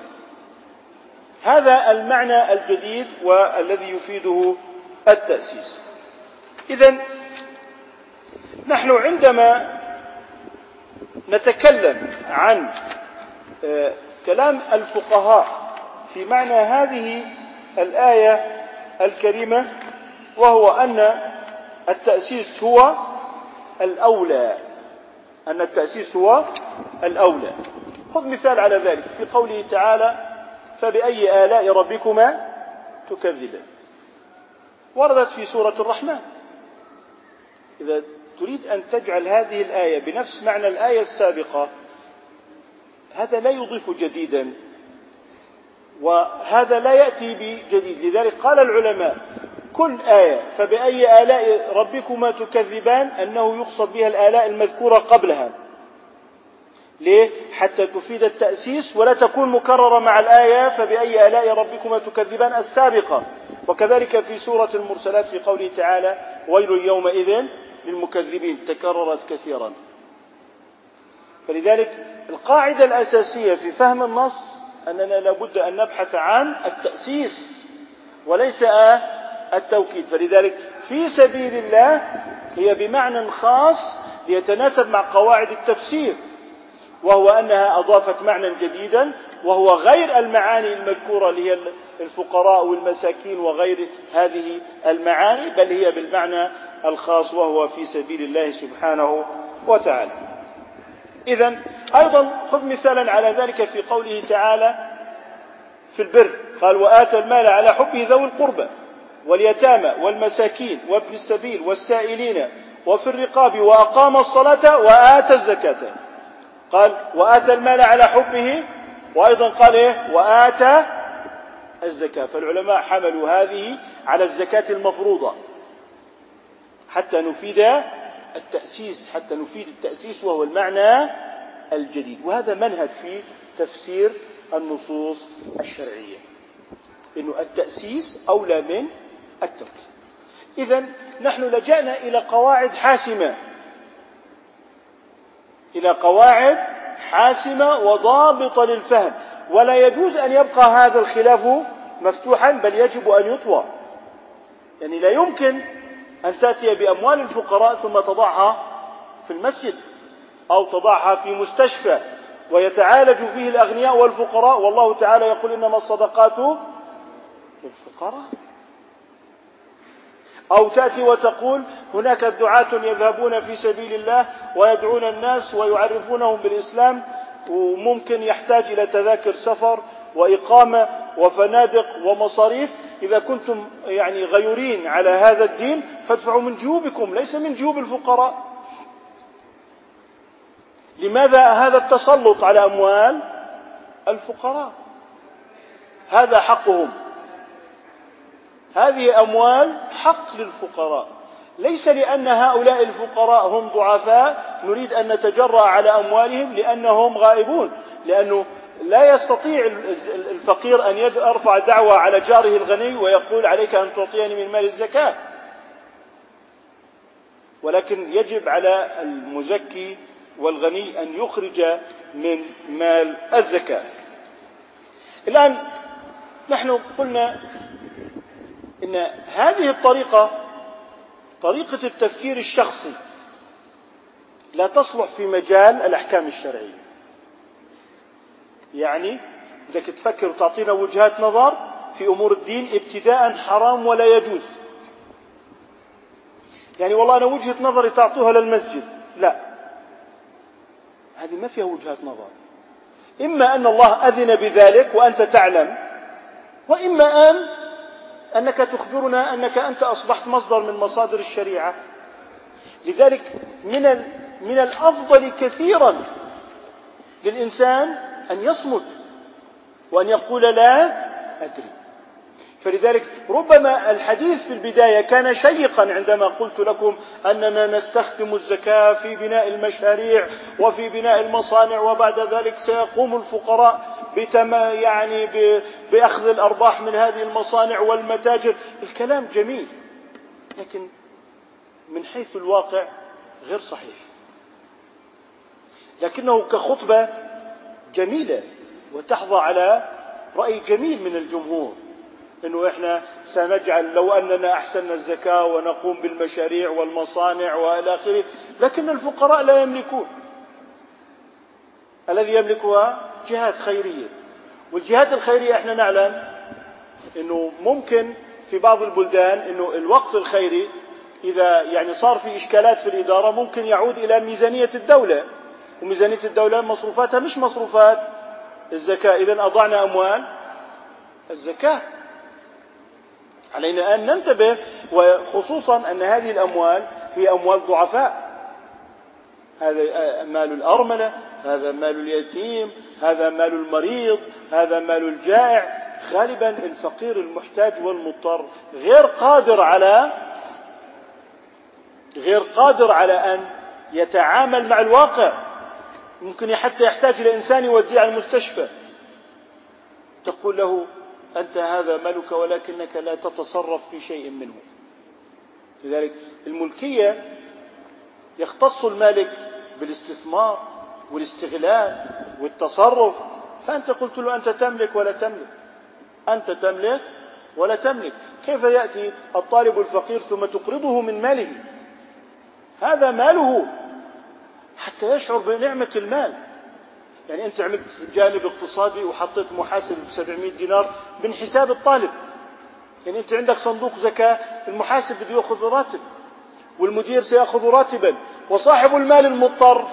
هذا المعنى الجديد والذي يفيده التأسيس. إذا نحن عندما نتكلم عن آه، كلام الفقهاء في معنى هذه الآية الكريمة وهو أن التأسيس هو الأولى. أن التأسيس هو الأولى. خذ مثال على ذلك. في قوله تعالى فبأي آلاء ربكما تكذبان؟ وردت في سورة الرحمن. إذا تريد أن تجعل هذه الآية بنفس معنى الآية السابقة هذا لا يضيف جديدا وهذا لا يأتي بجديد. لذلك قال العلماء كل آية فبأي آلاء ربكما تكذبان أنه يقصد بها الآلاء المذكورة قبلها. ليه؟ حتى تفيد التأسيس ولا تكون مكررة مع الآية فبأي آلاء ربكما تكذبان السابقة. وكذلك في سورة المرسلات في قوله تعالى ويل يومئذ للمكذبين تكررت كثيرا. فلذلك القاعدة الأساسية في فهم النص أننا لابد أن نبحث عن التأسيس وليس التوكيد فلذلك في سبيل الله هي بمعنى خاص ليتناسب مع قواعد التفسير وهو أنها أضافت معنى جديدا وهو غير المعاني المذكورة اللي هي الفقراء والمساكين وغير هذه المعاني بل هي بالمعنى الخاص وهو في سبيل الله سبحانه وتعالى. اذا أيضا خذ مثالا على ذلك في قوله تعالى في البر قال وآتى المال على حبه ذوي القربى واليتامى والمساكين وابن السبيل والسائلين وفي الرقاب وأقام الصلاة وآتى الزكاة. قال وآتى المال على حبه وأيضا قال إيه؟ وآتى الزكاة. فالعلماء حملوا هذه على الزكاة المفروضة حتى نفيد التأسيس حتى نفيد التأسيس وهو المعنى الجديد. وهذا منهج في تفسير النصوص الشرعية. إنه التأسيس أولى من التوكيد إذا نحن لجأنا إلى قواعد حاسمة. إلى قواعد حاسمة وضابطة للفهم. ولا يجوز أن يبقى هذا الخلاف مفتوحا بل يجب أن يطوى. يعني لا يمكن أن تأتي بأموال الفقراء ثم تضعها في المسجد أو تضعها في مستشفى ويتعالج فيه الأغنياء والفقراء. والله تعالى يقول إنما الصدقات للفقراء. أو تأتي وتقول هناك دعاة يذهبون في سبيل الله ويدعون الناس ويعرفونهم بالإسلام وممكن يحتاج إلى تذاكر سفر وإقامة وفنادق ومصاريف. إذا كنتم يعني غيورين على هذا الدين فادفعوا من جيوبكم ليس من جيوب الفقراء. لماذا هذا التسلط على أموال الفقراء؟ هذا حقهم. هذه أموال حق للفقراء. ليس لأن هؤلاء الفقراء هم ضعفاء نريد أن نتجرأ على أموالهم لأنهم غائبون. لأنه لا يستطيع الفقير أن يرفع دعوة على جاره الغني ويقول عليك أن تعطيني من مال الزكاة. ولكن يجب على المزكي والغني أن يخرج من مال الزكاة. الآن نحن قلنا إن هذه الطريقة طريقة التفكير الشخصي لا تصلح في مجال الأحكام الشرعية. يعني بدك تفكر وتعطينا وجهات نظر في أمور الدين ابتداء حرام ولا يجوز. يعني والله أنا وجهة نظري تعطوها للمسجد. لا. هذه ما فيها وجهات نظر. إما أن الله أذن بذلك وأنت تعلم وإما أن أنك تخبرنا أنك أنت أصبحت مصدر من مصادر الشريعة. لذلك من من الأفضل كثيرا للإنسان أن يصمت وأن يقول لا أدري. فلذلك ربما الحديث في البداية كان شيقا عندما قلت لكم أننا نستخدم الزكاة في بناء المشاريع وفي بناء المصانع وبعد ذلك سيقوم الفقراء بتم يعني بأخذ الأرباح من هذه المصانع والمتاجر. الكلام جميل لكن من حيث الواقع غير صحيح. لكنه كخطبة جميلة وتحظى على رأي جميل من الجمهور. إنه إحنا سنجعل لو أننا أحسننا الزكاة ونقوم بالمشاريع والمصانع وإلى آخره لكن الفقراء لا يملكون. الذي يملكها جهات خيرية. والجهات الخيرية إحنا نعلم إنه ممكن في بعض البلدان إنه الوقف الخيري إذا يعني صار في إشكالات في الإدارة ممكن يعود إلى ميزانية الدولة. وميزانية الدولة مصروفاتها مش مصروفات الزكاة. اذا أضعنا أموال الزكاة. علينا أن ننتبه وخصوصا أن هذه الأموال هي أموال ضعفاء. هذا مال الأرملة هذا مال اليتيم هذا مال المريض هذا مال الجائع. غالبا الفقير المحتاج والمضطر غير قادر على غير قادر على أن يتعامل مع الواقع. ممكن حتى يحتاج إلى إنسان يوديه على المستشفى. تقول له أنت هذا ملك ولكنك لا تتصرف في شيء منه. لذلك الملكية يختص المالك بالاستثمار والاستغلال والتصرف. فأنت قلت له أنت تملك ولا تملك. أنت تملك ولا تملك. كيف يأتي الطالب الفقير ثم تقرضه من ماله؟ هذا ماله. حتى يشعر بنعمة المال. يعني أنت عملت جانب اقتصادي وحطيت محاسب ب 700 دينار من حساب الطالب. يعني أنت عندك صندوق زكاة المحاسب بده يأخذ راتب والمدير سيأخذ راتبا وصاحب المال المضطر.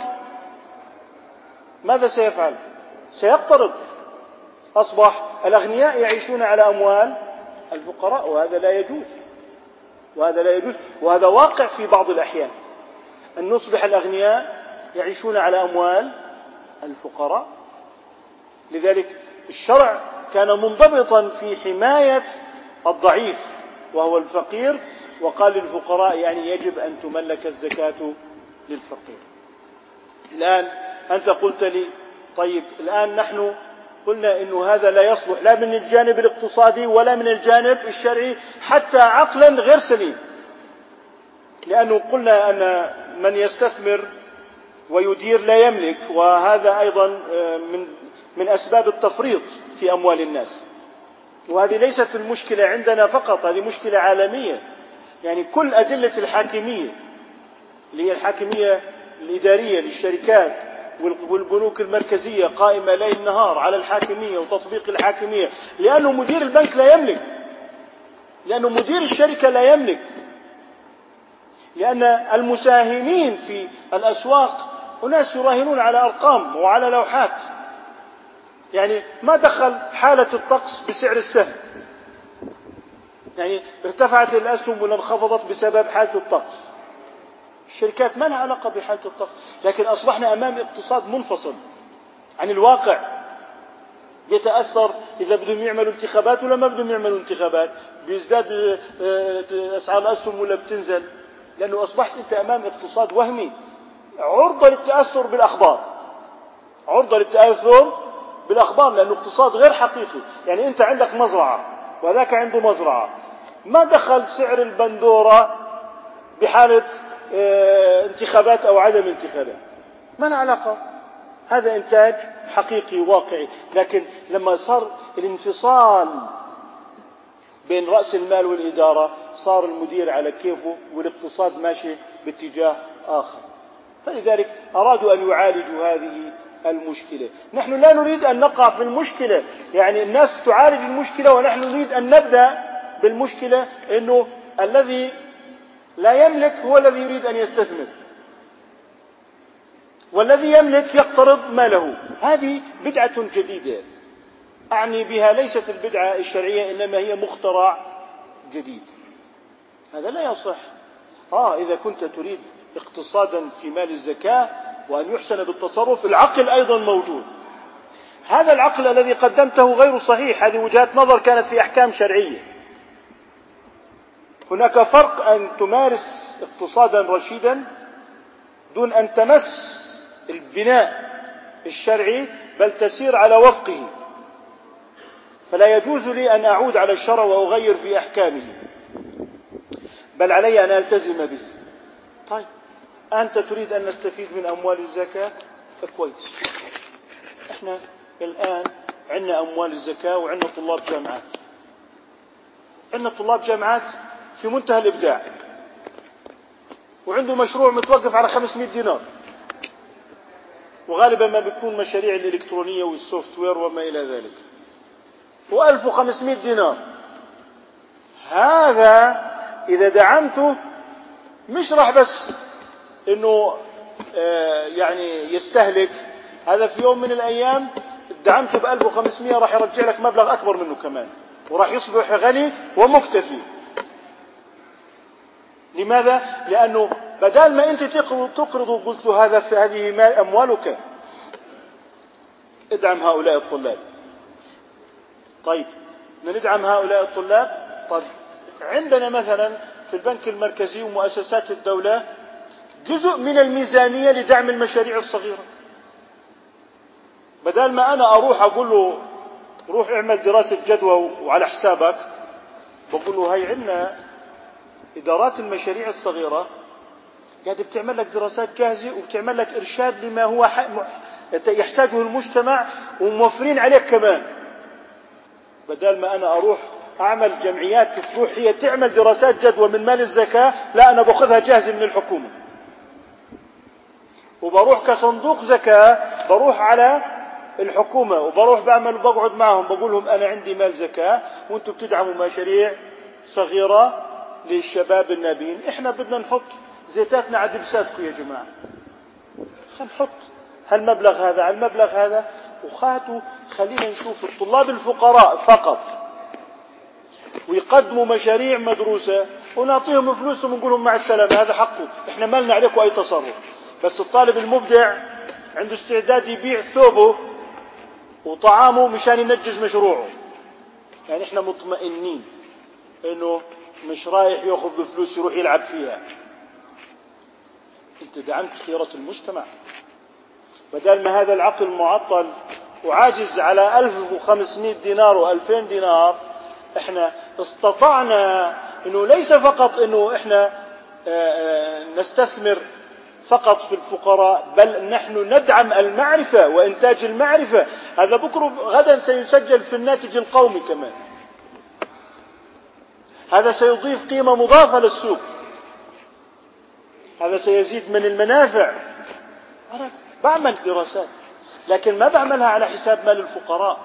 ماذا سيفعل؟ سيقترض. أصبح الأغنياء يعيشون على أموال الفقراء وهذا لا يجوز. وهذا لا يجوز. وهذا واقع في بعض الأحيان. أن نصبح الأغنياء يعيشون على أموال الفقراء. لذلك الشرع كان منضبطا في حماية الضعيف وهو الفقير وقال للفقراء يعني يجب أن تملك الزكاة للفقير. الآن أنت قلت لي طيب الآن نحن قلنا انه هذا لا يصلح لا من الجانب الاقتصادي ولا من الجانب الشرعي حتى عقلا غير سليم. لأنه قلنا أن من يستثمر ويدير لا يملك وهذا أيضا آه، من من أسباب التفريط في أموال الناس. وهذه ليست المشكلة عندنا فقط هذه مشكلة عالمية. يعني كل أدلة الحاكمية اللي هي الحاكمية الإدارية للشركات والبنوك المركزية قائمة ليل نهار على الحاكمية وتطبيق الحاكمية لأنه مدير البنك لا يملك. لأنه مدير الشركة لا يملك. لأن المساهمين في الأسواق أناس يراهنون على أرقام وعلى لوحات. يعني ما دخل حالة الطقس بسعر السهم. يعني ارتفعت الأسهم ولا انخفضت بسبب حالة الطقس. الشركات ما لها علاقة بحالة الطقس لكن أصبحنا أمام اقتصاد منفصل عن الواقع. يتأثر إذا بدهم يعملوا انتخابات ولا ما بدهم يعملوا انتخابات. بيزداد آه، أسعار الأسهم ولا بتنزل. لأنه أصبحت أنت أمام اقتصاد وهمي. عرضة للتأثر بالأخبار. عرضة للتأثر بالأخبار لأنه اقتصاد غير حقيقي. يعني أنت عندك مزرعة وذاك عنده مزرعة. ما دخل سعر البندورة بحالة آه، انتخابات أو عدم انتخابات؟ ما له علاقة. هذا إنتاج حقيقي واقعي. لكن لما صار الانفصال بين رأس المال والإدارة صار المدير على كيفه والاقتصاد ماشي باتجاه آخر. فلذلك أرادوا أن يعالجوا هذه المشكلة. نحن لا نريد أن نقع في المشكلة. يعني الناس تعالج المشكلة ونحن نريد أن نبدأ بالمشكلة أنه الذي لا يملك هو الذي يريد أن يستثمر. والذي يملك يقترض ماله. هذه بدعة جديدة. أعني بها ليست البدعة الشرعية إنما هي مخترع جديد. هذا لا يصح. آه إذا كنت تريد اقتصادا في مال الزكاة وأن يحسن بالتصرف العقل أيضا موجود. هذا العقل الذي قدمته غير صحيح هذه وجهات نظر كانت في أحكام شرعية. هناك فرق أن تمارس اقتصادا رشيدا دون أن تمس البناء الشرعي بل تسير على وفقه. فلا يجوز لي أن أعود على الشرع وأغير في أحكامه. بل علي أن ألتزم به. طيب. أنت تريد أن نستفيد من أموال الزكاة؟ فكويس. إحنا الآن عندنا أموال الزكاة وعندنا طلاب جامعات. عندنا طلاب جامعات في منتهى الإبداع. وعنده مشروع متوقف على 500 دينار. وغالبا ما بيكون مشاريع الإلكترونية والسوفت وير وما إلى ذلك. و1500 دينار. هذا إذا دعمته مش راح بس إنه آه، يعني يستهلك. هذا في يوم من الأيام دعمته ب 1500 راح يرجع لك مبلغ أكبر منه كمان. وراح يصبح غني ومكتفي. لماذا؟ لأنه بدل ما أنت تقرض وقلت له هذا في هذه أموالك ادعم هؤلاء الطلاب. طيب ندعم هؤلاء الطلاب؟ طيب عندنا مثلا في البنك المركزي ومؤسسات الدولة جزء من الميزانية لدعم المشاريع الصغيرة. بدل ما أنا أروح أقول له روح اعمل دراسة جدوى وعلى حسابك بقول له هاي عندنا إدارات المشاريع الصغيرة قاعدة بتعمل لك دراسات جاهزة وبتعمل لك إرشاد لما هو يحتاجه المجتمع وموفرين عليك كمان. بدل ما أنا أروح أعمل جمعيات تروح هي تعمل دراسات جدوى من مال الزكاة لا أنا بأخذها جاهزة من الحكومة. وبروح كصندوق زكاة بروح على الحكومة وبروح بعمل بقعد معهم بقول لهم أنا عندي مال زكاة وأنتم بتدعموا مشاريع صغيرة للشباب النابين. إحنا بدنا نحط زيتاتنا على دبساتكم يا جماعة. خلينا نحط هالمبلغ هذا على المبلغ هذا وخاتوا خلينا نشوف الطلاب الفقراء فقط. ويقدموا مشاريع مدروسة ونعطيهم فلوسهم ونقول لهم مع السلامة هذا حقه. إحنا ما لنا عليكم أي تصرف. بس الطالب المبدع عنده استعداد يبيع ثوبه وطعامه مشان ينجز مشروعه. يعني إحنا مطمئنين إنه مش رايح يأخذ فلوس يروح يلعب فيها. أنت دعمت خيرة المجتمع. بدل ما هذا العقل معطل وعاجز على 1500 دينار و2000 دينار إحنا استطعنا إنه ليس فقط إنه إحنا آه، آه، نستثمر فقط في الفقراء بل نحن ندعم المعرفة وإنتاج المعرفة. هذا بكرة غدا سيسجل في الناتج القومي كمان. هذا سيضيف قيمة مضافة للسوق. هذا سيزيد من المنافع. أنا بعمل دراسات لكن ما بعملها على حساب مال الفقراء.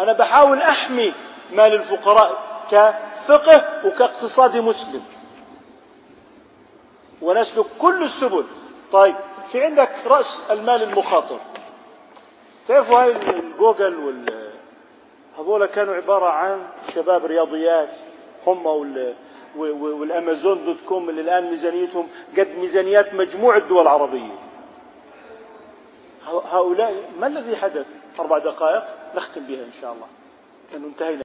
أنا بحاول أحمي مال الفقراء كفقه وكاقتصاد مسلم. ونسلك كل السبل. طيب في عندك رأس المال المخاطر. تعرفوا هاي الجوجل وال هذول كانوا عبارة عن شباب رياضيات هم وال والأمازون dot com اللي الآن ميزانيتهم قد ميزانيات مجموع الدول العربية. هؤلاء ما الذي حدث؟ أربع دقائق؟ نختم بها إن شاء الله. لأنه انتهينا.